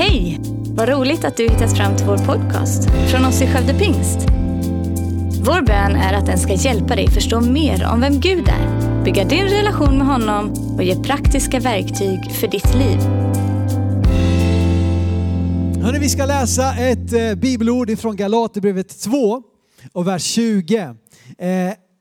Hej! Vad roligt att du hittat fram till vår podcast från oss i Skövde Pingst. Vår bön är att den ska hjälpa dig förstå mer om vem Gud är, bygga din relation med honom och ge praktiska verktyg för ditt liv. Hörrni, vi ska läsa ett eh, bibelord ifrån Galaterbrevet 2 och vers 20. Eh,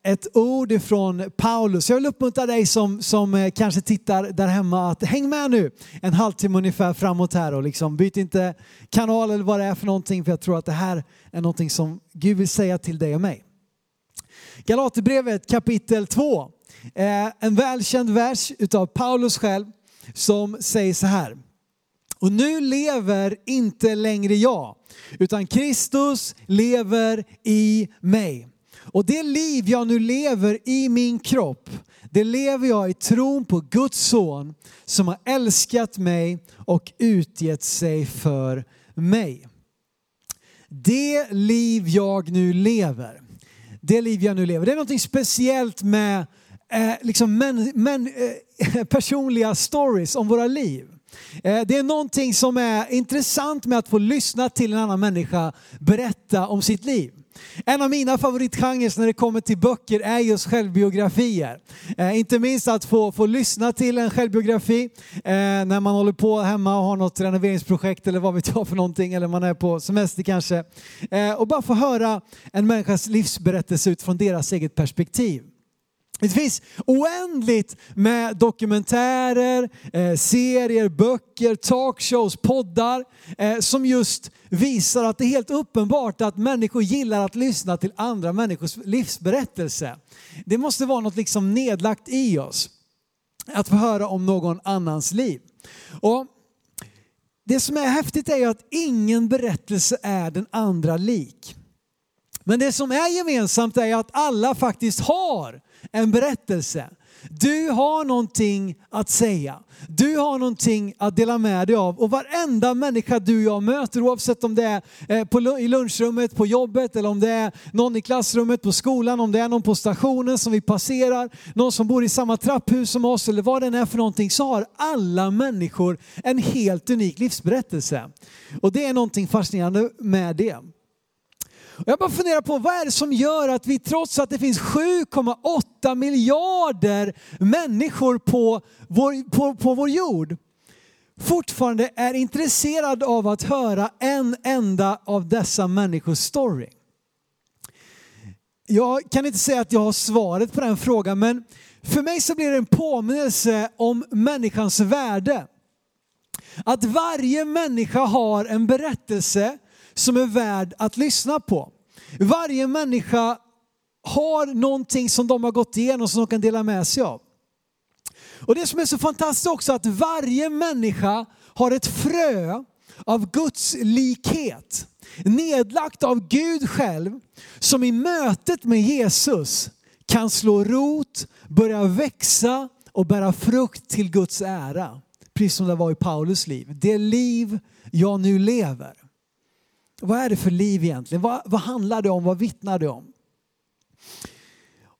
ett ord ifrån Paulus. Jag vill uppmuntra dig som, som eh, kanske tittar där hemma att häng med nu en halvtimme ungefär framåt här och liksom byt inte kanal eller vad det är för någonting för jag tror att det här är någonting som Gud vill säga till dig och mig. Galaterbrevet kapitel 2. Eh, en välkänd vers utav Paulus själv som säger så här. Och nu lever inte längre jag, utan Kristus lever i mig. Och det liv jag nu lever i min kropp, det lever jag i tron på Guds son som har älskat mig och utgett sig för mig. Det liv jag nu lever, det liv jag nu lever, det är något speciellt med eh, liksom men, men, eh, personliga stories om våra liv. Eh, det är någonting som är intressant med att få lyssna till en annan människa berätta om sitt liv. En av mina favoritgenrer när det kommer till böcker är just självbiografier. Eh, inte minst att få, få lyssna till en självbiografi eh, när man håller på hemma och har något renoveringsprojekt eller vad vet jag för någonting eller man är på semester kanske. Eh, och bara få höra en människas livsberättelse utifrån deras eget perspektiv. Det finns oändligt med dokumentärer, eh, serier, böcker, talkshows, poddar eh, som just visar att det är helt uppenbart att människor gillar att lyssna till andra människors livsberättelse. Det måste vara något liksom nedlagt i oss att få höra om någon annans liv. Och det som är häftigt är ju att ingen berättelse är den andra lik. Men det som är gemensamt är att alla faktiskt har en berättelse. Du har någonting att säga. Du har någonting att dela med dig av. Och varenda människa du och jag möter, oavsett om det är eh, på, i lunchrummet, på jobbet, eller om det är någon i klassrummet, på skolan, om det är någon på stationen som vi passerar, någon som bor i samma trapphus som oss eller vad det än är för någonting, så har alla människor en helt unik livsberättelse. Och det är någonting fascinerande med det. Jag bara funderar på vad är det som gör att vi trots att det finns 7,8 miljarder människor på vår, på, på vår jord fortfarande är intresserad av att höra en enda av dessa människors story. Jag kan inte säga att jag har svaret på den frågan men för mig så blir det en påminnelse om människans värde. Att varje människa har en berättelse som är värd att lyssna på. Varje människa har någonting som de har gått igenom som de kan dela med sig av. Och det som är så fantastiskt också att varje människa har ett frö av Guds likhet nedlagt av Gud själv som i mötet med Jesus kan slå rot, börja växa och bära frukt till Guds ära. Precis som det var i Paulus liv. Det liv jag nu lever. Vad är det för liv egentligen? Vad, vad handlar det om? Vad vittnar det om?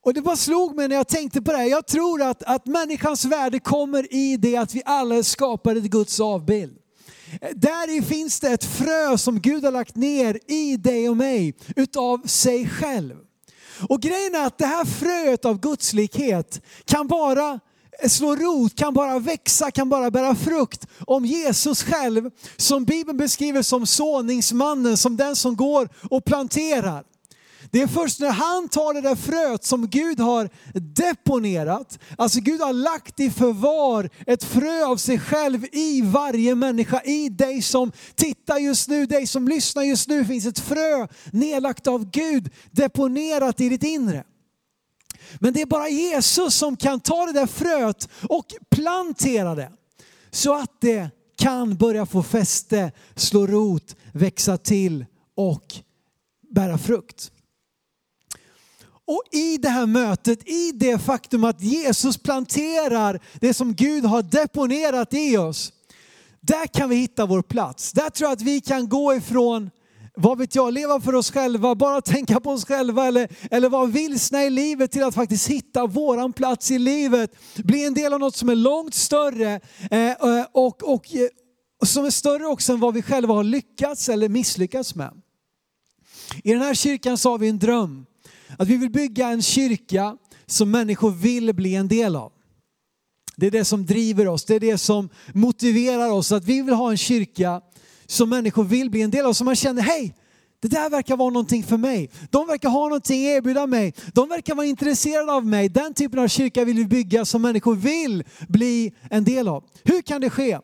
Och det bara slog mig när jag tänkte på det här. Jag tror att, att människans värde kommer i det att vi alla är skapade till Guds avbild. Där finns det ett frö som Gud har lagt ner i dig och mig utav sig själv. Och grejen är att det här fröet av gudslikhet kan bara slå rot, kan bara växa, kan bara bära frukt om Jesus själv, som Bibeln beskriver som såningsmannen, som den som går och planterar. Det är först när han tar det där fröet som Gud har deponerat, alltså Gud har lagt i förvar ett frö av sig själv i varje människa, i dig som tittar just nu, dig som lyssnar just nu finns ett frö nedlagt av Gud deponerat i ditt inre. Men det är bara Jesus som kan ta det där fröet och plantera det så att det kan börja få fäste, slå rot, växa till och bära frukt. Och i det här mötet, i det faktum att Jesus planterar det som Gud har deponerat i oss, där kan vi hitta vår plats. Där tror jag att vi kan gå ifrån vad vet jag, leva för oss själva, bara tänka på oss själva eller, eller vara vilsna i livet till att faktiskt hitta våran plats i livet. Bli en del av något som är långt större eh, eh och, och, eh, som är större också än vad vi själva har lyckats eller misslyckats med. I den här kyrkan så har vi en dröm. Att vi vill bygga en kyrka som människor vill bli en del av. Det är det som driver oss, det är det som motiverar oss. Att vi vill ha en kyrka som människor vill bli en del av. Som man känner, hej, det där verkar vara någonting för mig. De verkar ha någonting att erbjuda mig. De verkar vara intresserade av mig. Den typen av kyrka vill vi bygga som människor vill bli en del av. Hur kan det ske?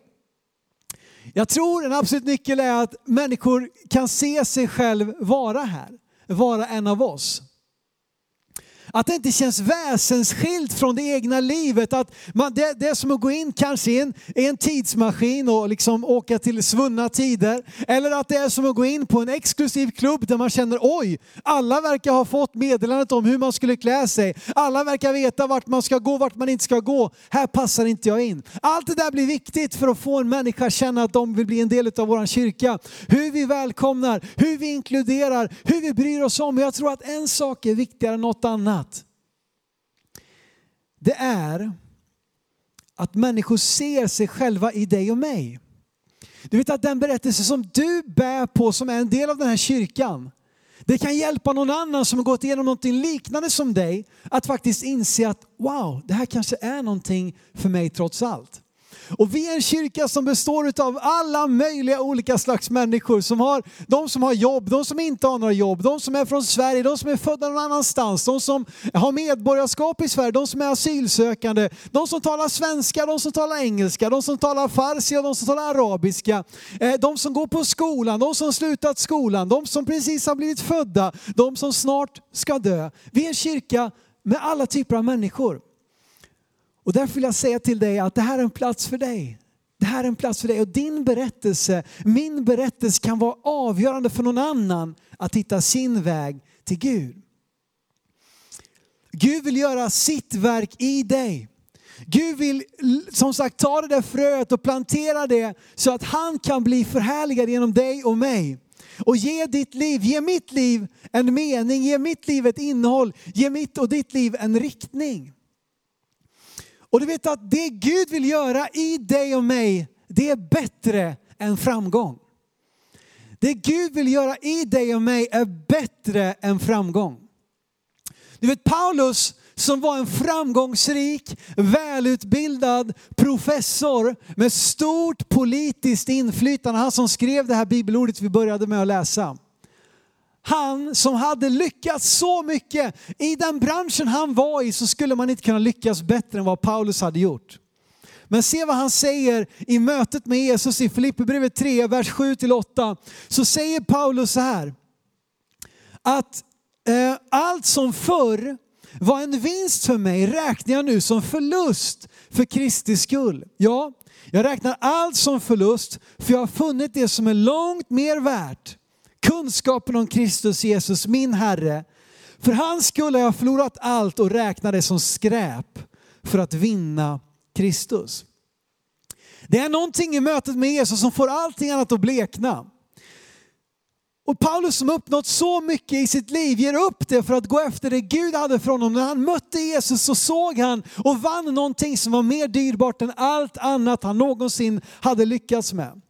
Jag tror en absolut nyckel är att människor kan se sig själv vara här, vara en av oss. Att det inte känns väsensskilt från det egna livet. Att man, det, det är som att gå in kanske i en, i en tidsmaskin och liksom åka till svunna tider. Eller att det är som att gå in på en exklusiv klubb där man känner oj, alla verkar ha fått meddelandet om hur man skulle klä sig. Alla verkar veta vart man ska gå, vart man inte ska gå. Här passar inte jag in. Allt det där blir viktigt för att få en människa att känna att de vill bli en del av vår kyrka. Hur vi välkomnar, hur vi inkluderar, hur vi bryr oss om. Jag tror att en sak är viktigare än något annat det är att människor ser sig själva i dig och mig. Du vet att den berättelse som du bär på som är en del av den här kyrkan, det kan hjälpa någon annan som har gått igenom någonting liknande som dig att faktiskt inse att wow, det här kanske är någonting för mig trots allt. Och vi är en kyrka som består av alla möjliga olika slags människor. Som har, de som har jobb, de som inte har några jobb, de som är från Sverige, de som är födda någon annanstans, de som har medborgarskap i Sverige, de som är asylsökande, de som talar svenska, de som talar engelska, de som talar farsi och de som talar arabiska, de som går på skolan, de som slutat skolan, de som precis har blivit födda, de som snart ska dö. Vi är en kyrka med alla typer av människor. Och därför vill jag säga till dig att det här är en plats för dig. Det här är en plats för dig och din berättelse, min berättelse kan vara avgörande för någon annan att hitta sin väg till Gud. Gud vill göra sitt verk i dig. Gud vill som sagt ta det där fröet och plantera det så att han kan bli förhärligad genom dig och mig. Och ge ditt liv, ge mitt liv en mening, ge mitt liv ett innehåll, ge mitt och ditt liv en riktning. Och du vet att det Gud vill göra i dig och mig, det är bättre än framgång. Det Gud vill göra i dig och mig är bättre än framgång. Du vet Paulus som var en framgångsrik, välutbildad professor med stort politiskt inflytande. Han som skrev det här bibelordet vi började med att läsa han som hade lyckats så mycket. I den branschen han var i så skulle man inte kunna lyckas bättre än vad Paulus hade gjort. Men se vad han säger i mötet med Jesus i Filipperbrevet 3, vers 7-8. Så säger Paulus så här. Att eh, allt som förr var en vinst för mig räknar jag nu som förlust för Kristi skull. Ja, jag räknar allt som förlust för jag har funnit det som är långt mer värt kunskapen om Kristus Jesus, min Herre. För hans skull har jag förlorat allt och räknar det som skräp för att vinna Kristus. Det är någonting i mötet med Jesus som får allting annat att blekna. Och Paulus som uppnått så mycket i sitt liv ger upp det för att gå efter det Gud hade för honom. När han mötte Jesus så såg han och vann någonting som var mer dyrbart än allt annat han någonsin hade lyckats med.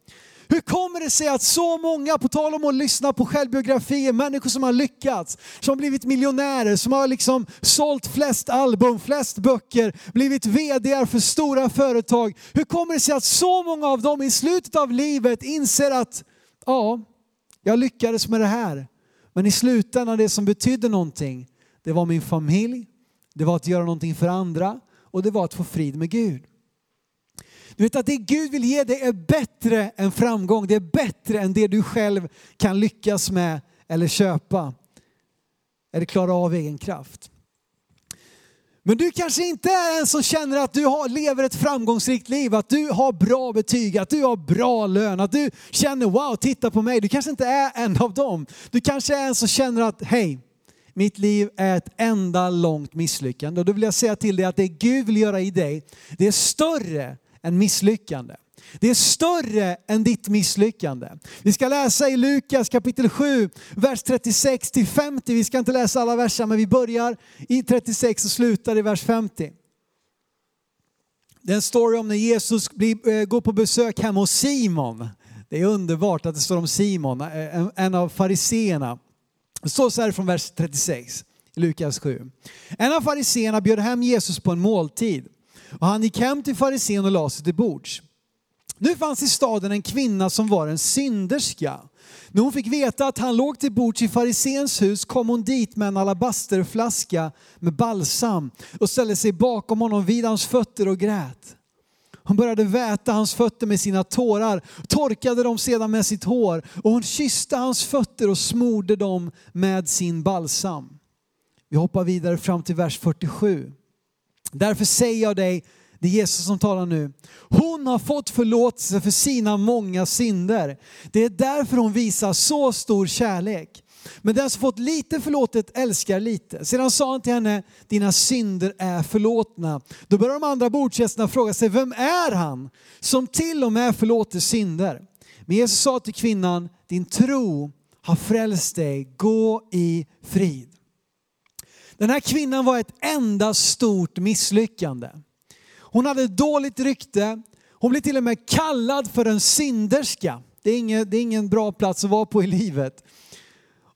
Hur kommer det sig att så många, på tal om att lyssna på självbiografier, människor som har lyckats, som blivit miljonärer, som har liksom sålt flest album, flest böcker, blivit vd för stora företag. Hur kommer det sig att så många av dem i slutet av livet inser att ja, jag lyckades med det här. Men i slutändan det som betydde någonting, det var min familj, det var att göra någonting för andra och det var att få frid med Gud. Du vet att det Gud vill ge dig är bättre än framgång. Det är bättre än det du själv kan lyckas med eller köpa. Eller klara av egen kraft. Men du kanske inte är en som känner att du har, lever ett framgångsrikt liv, att du har bra betyg, att du har bra lön, att du känner wow, titta på mig. Du kanske inte är en av dem. Du kanske är en som känner att hej, mitt liv är ett enda långt misslyckande. Och då vill jag säga till dig att det Gud vill göra i dig, det är större än misslyckande. Det är större än ditt misslyckande. Vi ska läsa i Lukas kapitel 7, vers 36 till 50. Vi ska inte läsa alla verser, men vi börjar i 36 och slutar i vers 50. Det är en story om när Jesus blir, eh, går på besök hemma hos Simon. Det är underbart att det står om Simon, eh, en, en av fariseerna. Det står så här från vers 36 i Lukas 7. En av fariseerna bjöd hem Jesus på en måltid och han gick hem till farisén och lade sig till bords. Nu fanns i staden en kvinna som var en synderska. När hon fick veta att han låg till bords i farisens hus kom hon dit med en alabasterflaska med balsam och ställde sig bakom honom vid hans fötter och grät. Hon började väta hans fötter med sina tårar, torkade dem sedan med sitt hår och hon kysste hans fötter och smorde dem med sin balsam. Vi hoppar vidare fram till vers 47. Därför säger jag dig, det är Jesus som talar nu. Hon har fått förlåtelse för sina många synder. Det är därför hon visar så stor kärlek. Men den som fått lite förlåtet älskar lite. Sedan sa han till henne, dina synder är förlåtna. Då börjar de andra bordsgästerna fråga sig, vem är han som till och med förlåter synder? Men Jesus sa till kvinnan, din tro har frälst dig, gå i frid. Den här kvinnan var ett enda stort misslyckande. Hon hade dåligt rykte, hon blev till och med kallad för en synderska. Det är, ingen, det är ingen bra plats att vara på i livet.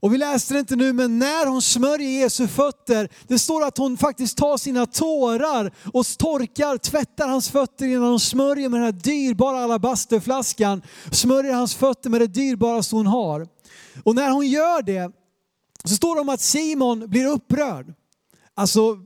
Och vi läste det inte nu, men när hon smörjer Jesu fötter, det står att hon faktiskt tar sina tårar och torkar, tvättar hans fötter innan hon smörjer med den här dyrbara alabasterflaskan, smörjer hans fötter med det dyrbaraste hon har. Och när hon gör det så står det om att Simon blir upprörd. Alltså,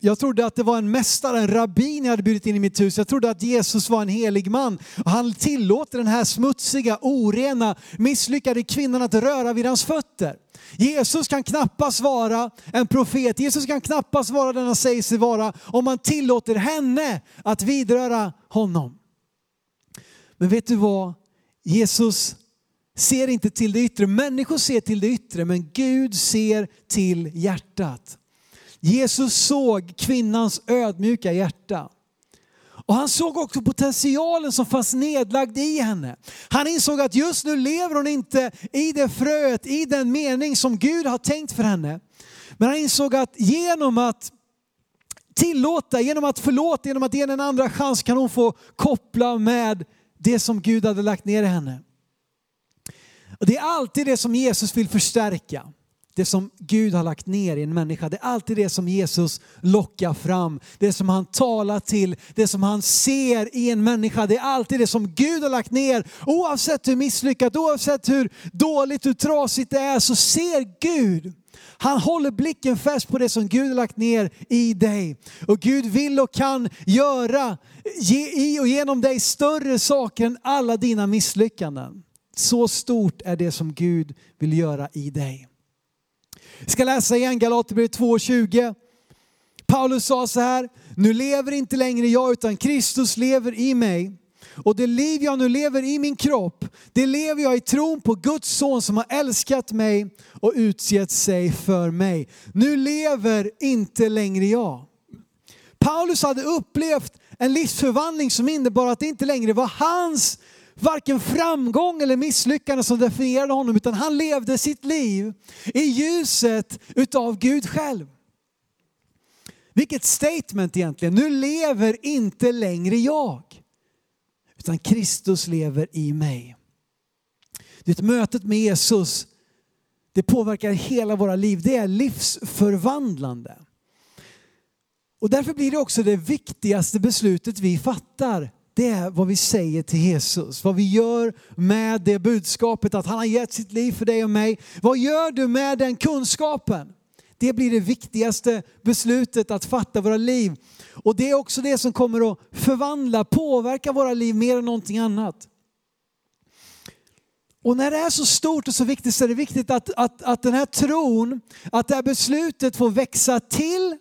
jag trodde att det var en mästare, en rabbin jag hade bjudit in i mitt hus. Jag trodde att Jesus var en helig man. Och han tillåter den här smutsiga, orena, misslyckade kvinnan att röra vid hans fötter. Jesus kan knappast vara en profet. Jesus kan knappast vara den han säger sig vara om man tillåter henne att vidröra honom. Men vet du vad? Jesus ser inte till det yttre. Människor ser till det yttre, men Gud ser till hjärtat. Jesus såg kvinnans ödmjuka hjärta. Och han såg också potentialen som fanns nedlagd i henne. Han insåg att just nu lever hon inte i det fröet, i den mening som Gud har tänkt för henne. Men han insåg att genom att tillåta, genom att förlåta, genom att ge henne en andra chans kan hon få koppla med det som Gud hade lagt ner i henne. Och det är alltid det som Jesus vill förstärka. Det som Gud har lagt ner i en människa, det är alltid det som Jesus lockar fram. Det som han talar till, det som han ser i en människa. Det är alltid det som Gud har lagt ner. Oavsett hur misslyckat, oavsett hur dåligt, hur trasigt det är så ser Gud. Han håller blicken fäst på det som Gud har lagt ner i dig. Och Gud vill och kan göra i och genom dig större saker än alla dina misslyckanden. Så stort är det som Gud vill göra i dig. Vi ska läsa igen Galaterbrevet 2.20. Paulus sa så här, nu lever inte längre jag utan Kristus lever i mig. Och det liv jag nu lever i min kropp, det lever jag i tron på Guds son som har älskat mig och utgett sig för mig. Nu lever inte längre jag. Paulus hade upplevt en livsförvandling som innebar att det inte längre var hans varken framgång eller misslyckande som definierade honom utan han levde sitt liv i ljuset utav Gud själv. Vilket statement egentligen. Nu lever inte längre jag utan Kristus lever i mig. Det mötet med Jesus det påverkar hela våra liv. Det är livsförvandlande. Och därför blir det också det viktigaste beslutet vi fattar det är vad vi säger till Jesus. Vad vi gör med det budskapet att han har gett sitt liv för dig och mig. Vad gör du med den kunskapen? Det blir det viktigaste beslutet att fatta våra liv. Och det är också det som kommer att förvandla, påverka våra liv mer än någonting annat. Och när det är så stort och så viktigt så är det viktigt att, att, att den här tron, att det här beslutet får växa till,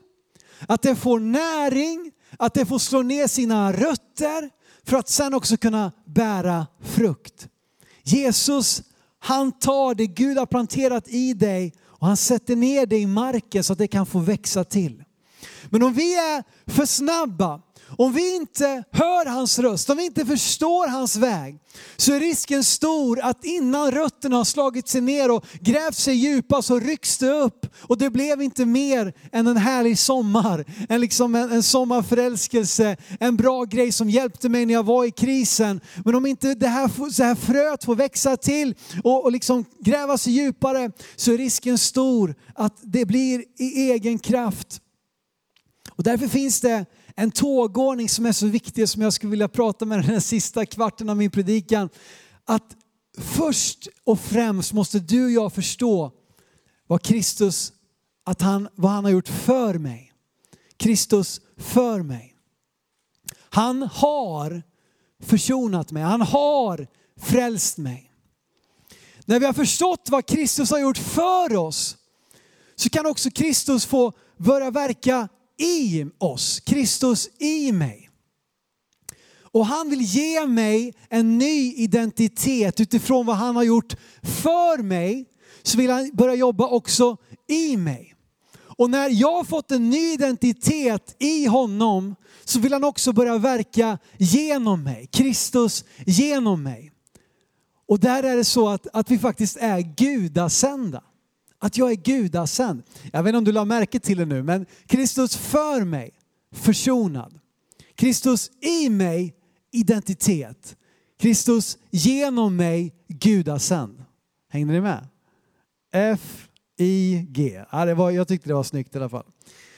att det får näring, att det får slå ner sina rötter, för att sen också kunna bära frukt. Jesus, han tar det Gud har planterat i dig och han sätter ner det i marken så att det kan få växa till. Men om vi är för snabba om vi inte hör hans röst, om vi inte förstår hans väg, så är risken stor att innan rötterna har slagit sig ner och grävt sig djupa så rycks det upp och det blev inte mer än en härlig sommar, en, liksom en, en sommarförälskelse, en bra grej som hjälpte mig när jag var i krisen. Men om inte det här, så här fröet får växa till och, och liksom gräva sig djupare så är risken stor att det blir i egen kraft. Och därför finns det en tågordning som är så viktig som jag skulle vilja prata med den sista kvarten av min predikan. Att först och främst måste du och jag förstå vad Kristus, att han, vad han har gjort för mig. Kristus för mig. Han har försonat mig, han har frälst mig. När vi har förstått vad Kristus har gjort för oss så kan också Kristus få börja verka i oss, Kristus i mig. Och han vill ge mig en ny identitet utifrån vad han har gjort för mig. Så vill han börja jobba också i mig. Och när jag har fått en ny identitet i honom så vill han också börja verka genom mig. Kristus genom mig. Och där är det så att, att vi faktiskt är gudasända. Att jag är gudasänd. Jag vet inte om du la märke till det nu, men Kristus för mig, försonad. Kristus i mig, identitet. Kristus genom mig, gudasänd. Hängde ni med? F-I-G. Ja, det var, jag tyckte det var snyggt i alla fall.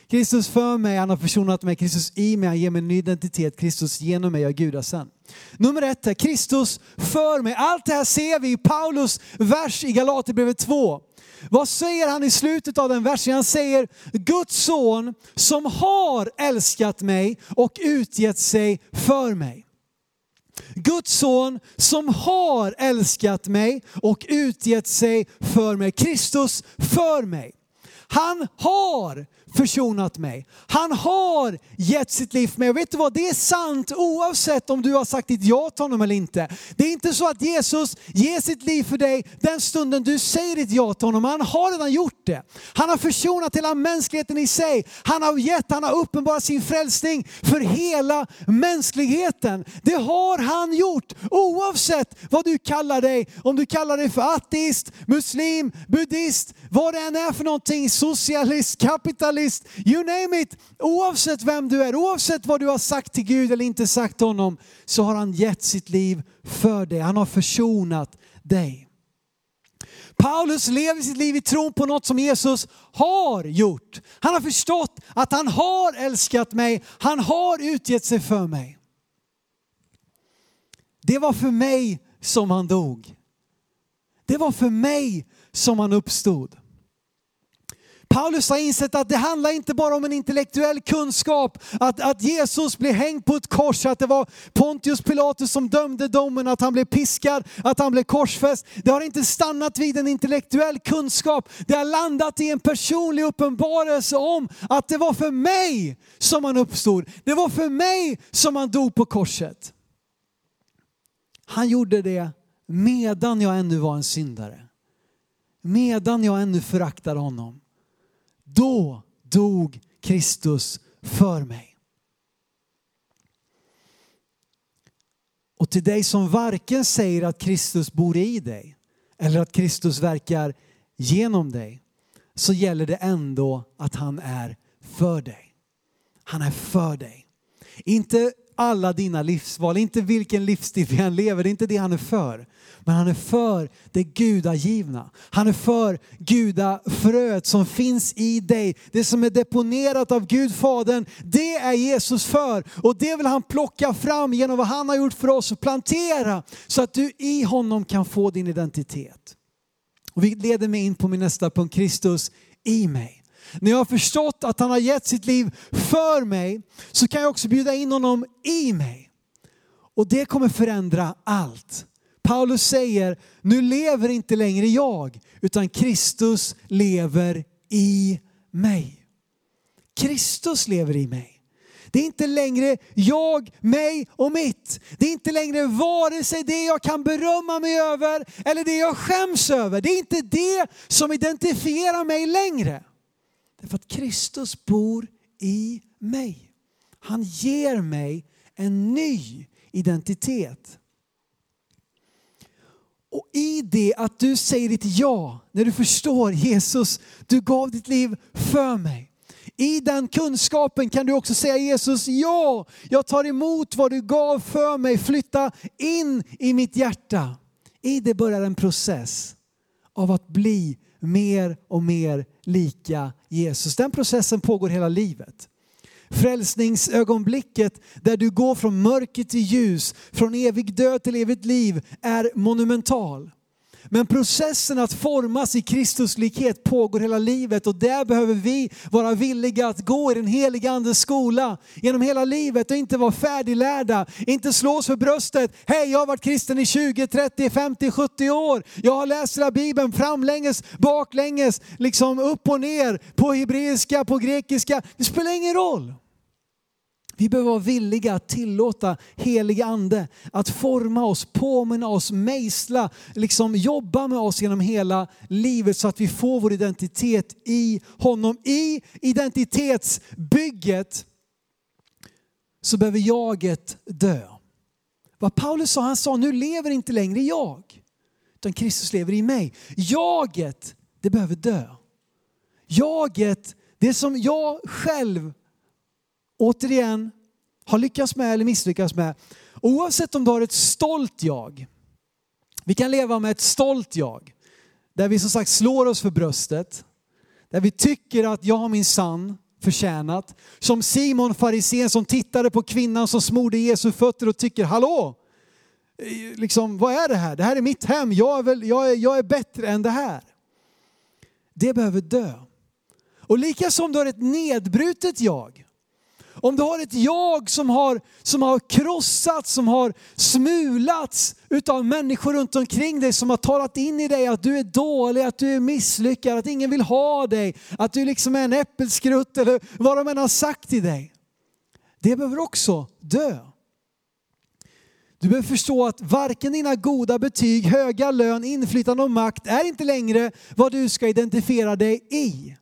Kristus för mig, han har försonat mig. Kristus i mig, han ger mig en ny identitet. Kristus genom mig, jag är gudasänd. Nummer ett är Kristus för mig. Allt det här ser vi i Paulus vers i Galaterbrevet 2. Vad säger han i slutet av den versen? Han säger Guds son som har älskat mig och utgett sig för mig. Guds son som har älskat mig och utgett sig för mig. Kristus för mig. Han har försonat mig. Han har gett sitt liv för mig. Och vet du vad, det är sant oavsett om du har sagt ditt ja till honom eller inte. Det är inte så att Jesus ger sitt liv för dig den stunden du säger ditt ja till honom. Han har redan gjort det. Han har försonat hela mänskligheten i sig. Han har gett, han har uppenbarat sin frälsning för hela mänskligheten. Det har han gjort oavsett vad du kallar dig. Om du kallar dig för ateist, muslim, buddhist, vad det än är för någonting, socialist, kapitalist, you name it. Oavsett vem du är, oavsett vad du har sagt till Gud eller inte sagt till honom, så har han gett sitt liv för dig. Han har försonat dig. Paulus lever sitt liv i tron på något som Jesus har gjort. Han har förstått att han har älskat mig, han har utgett sig för mig. Det var för mig som han dog. Det var för mig som han uppstod. Paulus har insett att det handlar inte bara om en intellektuell kunskap, att, att Jesus blev hängd på ett kors, att det var Pontius Pilatus som dömde domen, att han blev piskad, att han blev korsfäst. Det har inte stannat vid en intellektuell kunskap, det har landat i en personlig uppenbarelse om att det var för mig som han uppstod. Det var för mig som han dog på korset. Han gjorde det medan jag ännu var en syndare. Medan jag ännu föraktade honom. Då dog Kristus för mig. Och till dig som varken säger att Kristus bor i dig eller att Kristus verkar genom dig så gäller det ändå att han är för dig. Han är för dig. Inte alla dina livsval, inte vilken livsstil vi än lever, det är inte det han är för. Men han är för det gudagivna. Han är för gudafröet som finns i dig. Det som är deponerat av Gud Fadern, det är Jesus för. Och det vill han plocka fram genom vad han har gjort för oss och plantera så att du i honom kan få din identitet. Och vi leder mig in på min nästa punkt, Kristus i mig. När jag har förstått att han har gett sitt liv för mig så kan jag också bjuda in honom i mig. Och det kommer förändra allt. Paulus säger, nu lever inte längre jag, utan Kristus lever i mig. Kristus lever i mig. Det är inte längre jag, mig och mitt. Det är inte längre vare sig det jag kan berömma mig över eller det jag skäms över. Det är inte det som identifierar mig längre. Därför att Kristus bor i mig. Han ger mig en ny identitet. Och i det att du säger ditt ja, när du förstår Jesus, du gav ditt liv för mig. I den kunskapen kan du också säga Jesus, ja, jag tar emot vad du gav för mig, flytta in i mitt hjärta. I det börjar en process av att bli mer och mer lika Jesus. Den processen pågår hela livet. Frälsningsögonblicket där du går från mörker till ljus, från evig död till evigt liv är monumental. Men processen att formas i Kristuslikhet pågår hela livet och där behöver vi vara villiga att gå i den heliga Andes skola genom hela livet och inte vara färdiglärda, inte slå oss för bröstet. Hej, jag har varit kristen i 20, 30, 50, 70 år. Jag har läst hela Bibeln framlänges, baklänges, liksom upp och ner, på hebreiska, på grekiska. Det spelar ingen roll. Vi behöver vara villiga att tillåta helig ande att forma oss, påminna oss, mejsla, liksom jobba med oss genom hela livet så att vi får vår identitet i honom. I identitetsbygget så behöver jaget dö. Vad Paulus sa, han sa nu lever inte längre jag, utan Kristus lever i mig. Jaget, det behöver dö. Jaget, det som jag själv återigen har lyckats med eller misslyckats med. Oavsett om du har ett stolt jag. Vi kan leva med ett stolt jag. Där vi som sagt slår oss för bröstet. Där vi tycker att jag har min sann förtjänat. Som Simon farisén som tittade på kvinnan som smorde Jesu fötter och tycker, hallå, liksom, vad är det här? Det här är mitt hem, jag är, väl, jag är, jag är bättre än det här. Det behöver dö. Och lika som du har ett nedbrutet jag, om du har ett jag som har, som har krossats, som har smulats utav människor runt omkring dig som har talat in i dig att du är dålig, att du är misslyckad, att ingen vill ha dig, att du liksom är en äppelskrutt eller vad de än har sagt till dig. Det behöver också dö. Du behöver förstå att varken dina goda betyg, höga lön, inflytande och makt är inte längre vad du ska identifiera dig i.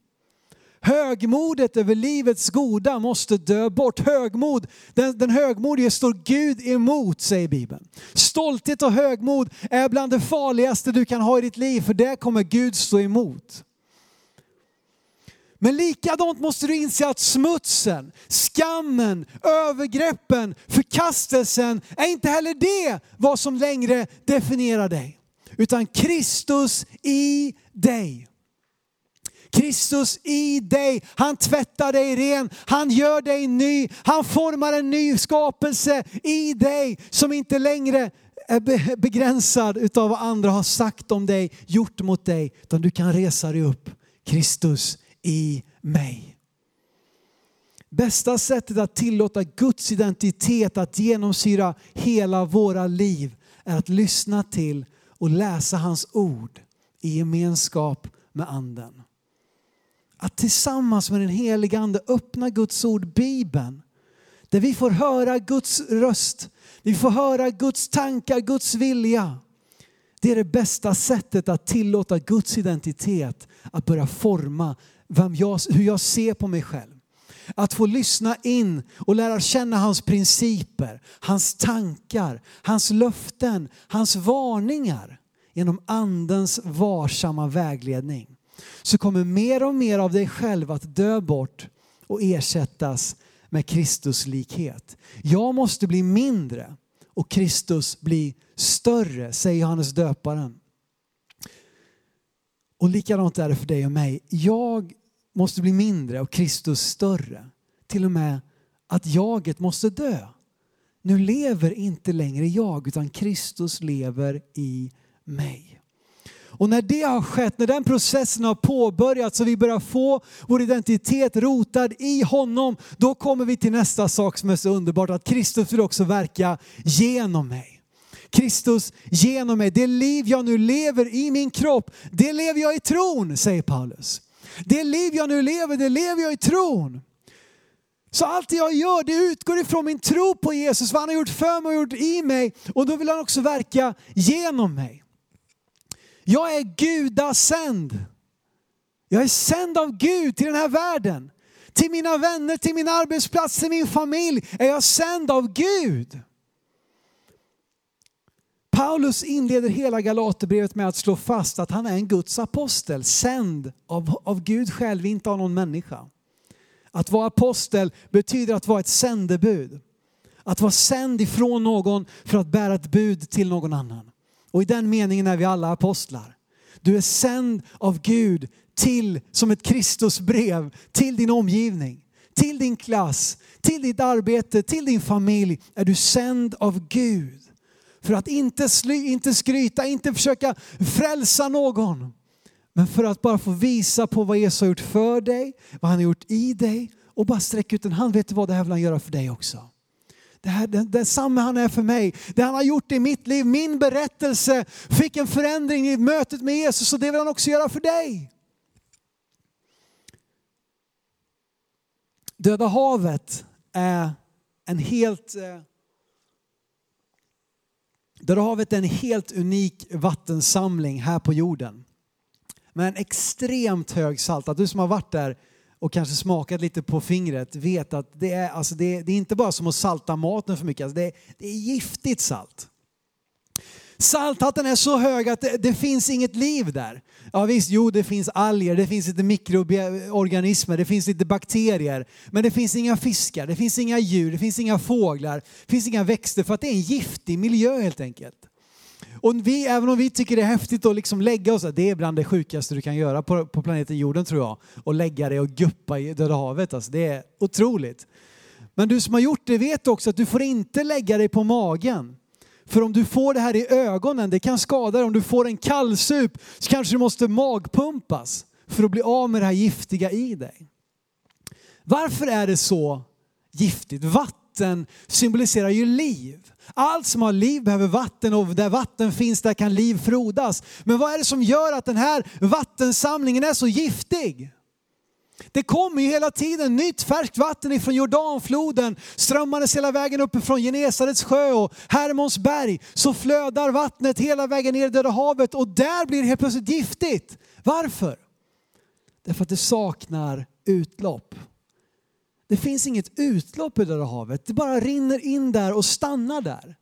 Högmodet över livets goda måste dö bort. Högmod, den, den högmodige står Gud emot, säger Bibeln. Stolthet och högmod är bland det farligaste du kan ha i ditt liv, för det kommer Gud stå emot. Men likadant måste du inse att smutsen, skammen, övergreppen, förkastelsen är inte heller det vad som längre definierar dig. Utan Kristus i dig. Kristus i dig. Han tvättar dig ren, han gör dig ny, han formar en ny skapelse i dig som inte längre är begränsad utav vad andra har sagt om dig, gjort mot dig, utan du kan resa dig upp. Kristus i mig. Bästa sättet att tillåta Guds identitet att genomsyra hela våra liv är att lyssna till och läsa hans ord i gemenskap med anden att tillsammans med den helige Ande öppna Guds ord, Bibeln. Där vi får höra Guds röst, vi får höra Guds tankar, Guds vilja. Det är det bästa sättet att tillåta Guds identitet att börja forma vem jag, hur jag ser på mig själv. Att få lyssna in och lära känna hans principer, hans tankar, hans löften, hans varningar genom andens varsamma vägledning så kommer mer och mer av dig själv att dö bort och ersättas med Kristuslikhet. Jag måste bli mindre och Kristus bli större, säger Johannes döparen. Och likadant är det för dig och mig. Jag måste bli mindre och Kristus större. Till och med att jaget måste dö. Nu lever inte längre jag utan Kristus lever i mig. Och när det har skett, när den processen har påbörjats och vi börjar få vår identitet rotad i honom, då kommer vi till nästa sak som är så underbart, att Kristus vill också verka genom mig. Kristus genom mig. Det liv jag nu lever i min kropp, det lever jag i tron, säger Paulus. Det liv jag nu lever, det lever jag i tron. Så allt det jag gör, det utgår ifrån min tro på Jesus, vad han har gjort för mig och gjort i mig. Och då vill han också verka genom mig. Jag är gudasänd. Jag är sänd av Gud till den här världen. till mina vänner, till min arbetsplats, till min familj är jag sänd av Gud. Paulus inleder hela Galaterbrevet med att slå fast att han är en Guds apostel, sänd av, av Gud själv, inte av någon människa. Att vara apostel betyder att vara ett sändebud. Att vara sänd ifrån någon för att bära ett bud till någon annan. Och i den meningen är vi alla apostlar. Du är sänd av Gud till, som ett Kristusbrev, till din omgivning, till din klass, till ditt arbete, till din familj. Är du sänd av Gud. För att inte, sly, inte skryta, inte försöka frälsa någon. Men för att bara få visa på vad Jesus har gjort för dig, vad han har gjort i dig och bara sträcka ut en hand. Vet du vad, det här vill han göra för dig också. Det här, den, detsamma han är för mig. Det han har gjort i mitt liv, min berättelse fick en förändring i mötet med Jesus och det vill han också göra för dig. Döda havet är en helt eh, Döda havet är en helt unik vattensamling här på jorden. Med en extremt hög salt. Att Du som har varit där och kanske smakat lite på fingret vet att det är, alltså det, det är inte bara som att salta maten för mycket, alltså det, det är giftigt salt. Salthalten är så hög att det, det, finns inget liv där. Ja visst, jo det finns alger, det finns lite mikroorganismer, det finns lite bakterier. Men det finns inga fiskar, det finns inga djur, det finns inga fåglar, det finns inga växter för att det är en giftig miljö helt enkelt. Och vi, även om vi tycker det är häftigt att liksom lägga oss, det är bland det sjukaste du kan göra på, på planeten jorden tror jag. och lägga dig och guppa i Döda havet. Alltså, det är otroligt. Men du som har gjort det vet också att du får inte lägga dig på magen. För om du får det här i ögonen, det kan skada dig. Om du får en kallsup så kanske du måste magpumpas för att bli av med det här giftiga i dig. Varför är det så giftigt? Vatten vatten symboliserar ju liv. Allt som har liv behöver vatten och där vatten finns där kan liv frodas. Men vad är det som gör att den här vattensamlingen är så giftig? Det kommer ju hela tiden nytt färskt vatten ifrån Jordanfloden strömmandes hela vägen uppifrån Genesarets sjö och Hermonsberg. Så flödar vattnet hela vägen ner i Döda havet och där blir det helt plötsligt giftigt. Varför? Därför att det saknar utlopp. Det finns inget utlopp i det där havet. Det bara rinner in där och stannar där.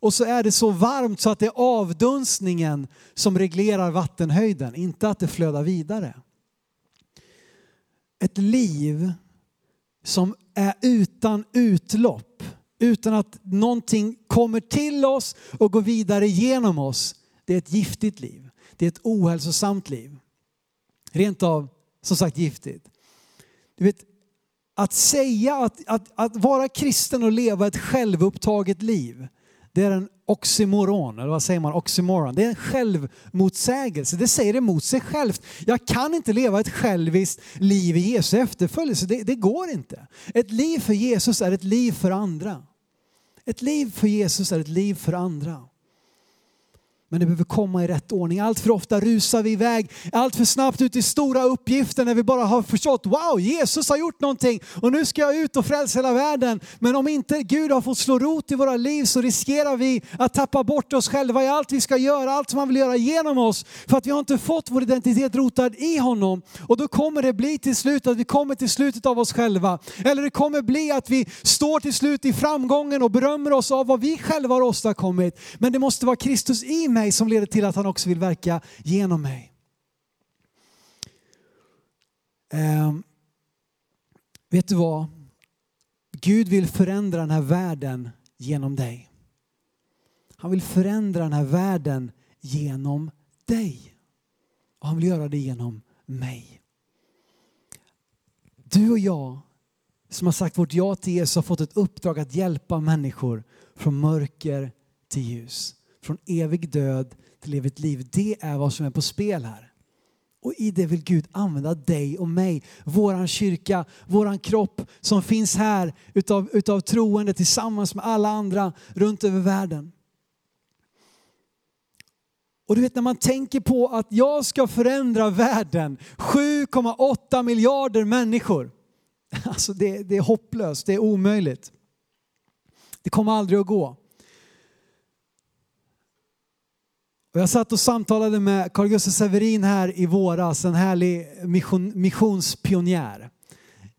Och så är det så varmt så att det är avdunstningen som reglerar vattenhöjden, inte att det flödar vidare ett liv som är utan utlopp, utan att någonting kommer till oss och går vidare genom oss. Det är ett giftigt liv. Det är ett ohälsosamt liv. Rent av, som sagt, giftigt. Du vet, att säga att, att, att vara kristen och leva ett självupptaget liv, det är en oxymoron, eller vad säger man? Oxymoron. Det är en självmotsägelse. Det säger emot sig självt. Jag kan inte leva ett själviskt liv i Jesu efterföljelse. Det, det går inte. Ett liv för Jesus är ett liv för andra. Ett liv för Jesus är ett liv för andra. Men det behöver komma i rätt ordning. Allt för ofta rusar vi iväg allt för snabbt ut i stora uppgifter när vi bara har förstått wow, Jesus har gjort någonting och nu ska jag ut och frälsa hela världen. Men om inte Gud har fått slå rot i våra liv så riskerar vi att tappa bort oss själva i allt vi ska göra, allt som han vill göra genom oss. För att vi har inte fått vår identitet rotad i honom. Och då kommer det bli till slut att vi kommer till slutet av oss själva. Eller det kommer bli att vi står till slut i framgången och berömmer oss av vad vi själva har åstadkommit. Men det måste vara Kristus i mig mig som leder till att han också vill verka genom mig. Eh, vet du vad? Gud vill förändra den här världen genom dig. Han vill förändra den här världen genom dig. Och han vill göra det genom mig. Du och jag som har sagt vårt ja till Jesus har fått ett uppdrag att hjälpa människor från mörker till ljus från evig död till evigt liv. Det är vad som är på spel här. Och i det vill Gud använda dig och mig, våran kyrka, våran kropp som finns här utav, utav troende tillsammans med alla andra runt över världen. Och du vet när man tänker på att jag ska förändra världen, 7,8 miljarder människor. Alltså det, det är hopplöst, det är omöjligt. Det kommer aldrig att gå. Och jag satt och samtalade med Carl Gustaf Severin här i våras, en härlig mission, missionspionjär.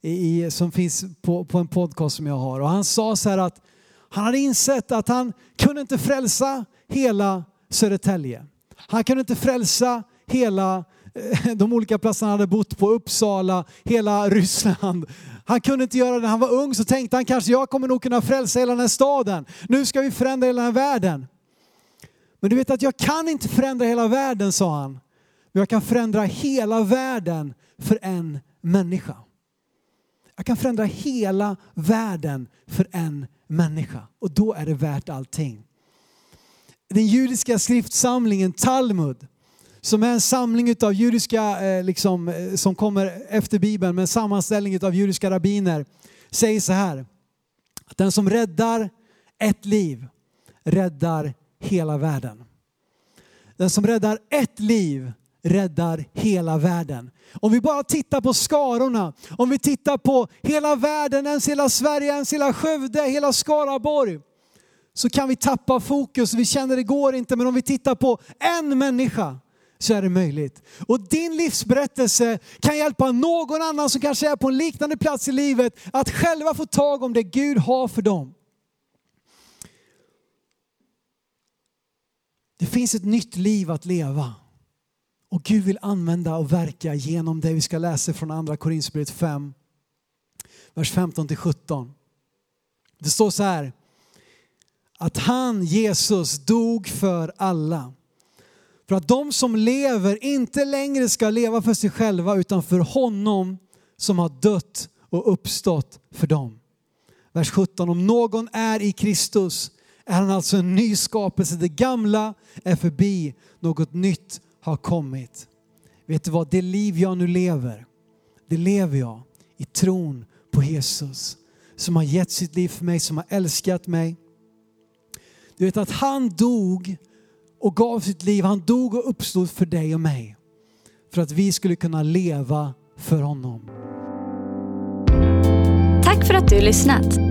i, som finns på, på en podcast som jag har. Och han sa så här att han hade insett att han kunde inte frälsa hela Södertälje. Han kunde inte frälsa hela eh, de olika platserna han hade bott på, Uppsala, hela Ryssland. Han kunde inte göra det när han var ung så tänkte han kanske jag kommer nog kunna frälsa hela den här staden. Nu ska vi förändra hela den här världen. Men du vet att jag kan inte förändra hela världen sa han. Men jag kan förändra hela världen för en människa. Jag kan förändra hela världen för en människa och då är det värt allting. Den judiska skriftsamlingen Talmud som är en samling av judiska, eh, liksom, eh, som kommer efter Bibeln, med en sammanställning av judiska rabbiner, säger så här. Att den som räddar ett liv räddar hela världen. Den som räddar ett liv räddar hela världen. Om vi bara tittar på skarorna, om vi tittar på hela världen, ens hela Sverige, ens hela Skövde, hela Skaraborg, så kan vi tappa fokus. Vi känner det går inte, men om vi tittar på en människa så är det möjligt. Och din livsberättelse kan hjälpa någon annan som kanske är på en liknande plats i livet att själva få tag om det Gud har för dem. Det finns ett nytt liv att leva. Och Gud vill använda och verka genom det vi ska läsa från andra Korinthierbrevet 5, vers 15 till 17. Det står så här, att han, Jesus, dog för alla. För att de som lever inte längre ska leva för sig själva utan för honom som har dött och uppstått för dem. Vers 17, om någon är i Kristus är han alltså en ny skapelse. Det gamla är förbi, något nytt har kommit. Vet du vad, det liv jag nu lever, det lever jag i tron på Jesus som har gett sitt liv för mig, som har älskat mig. Du vet att han dog och gav sitt liv, han dog och uppstod för dig och mig. För att vi skulle kunna leva för honom. Tack för att du lyssnat.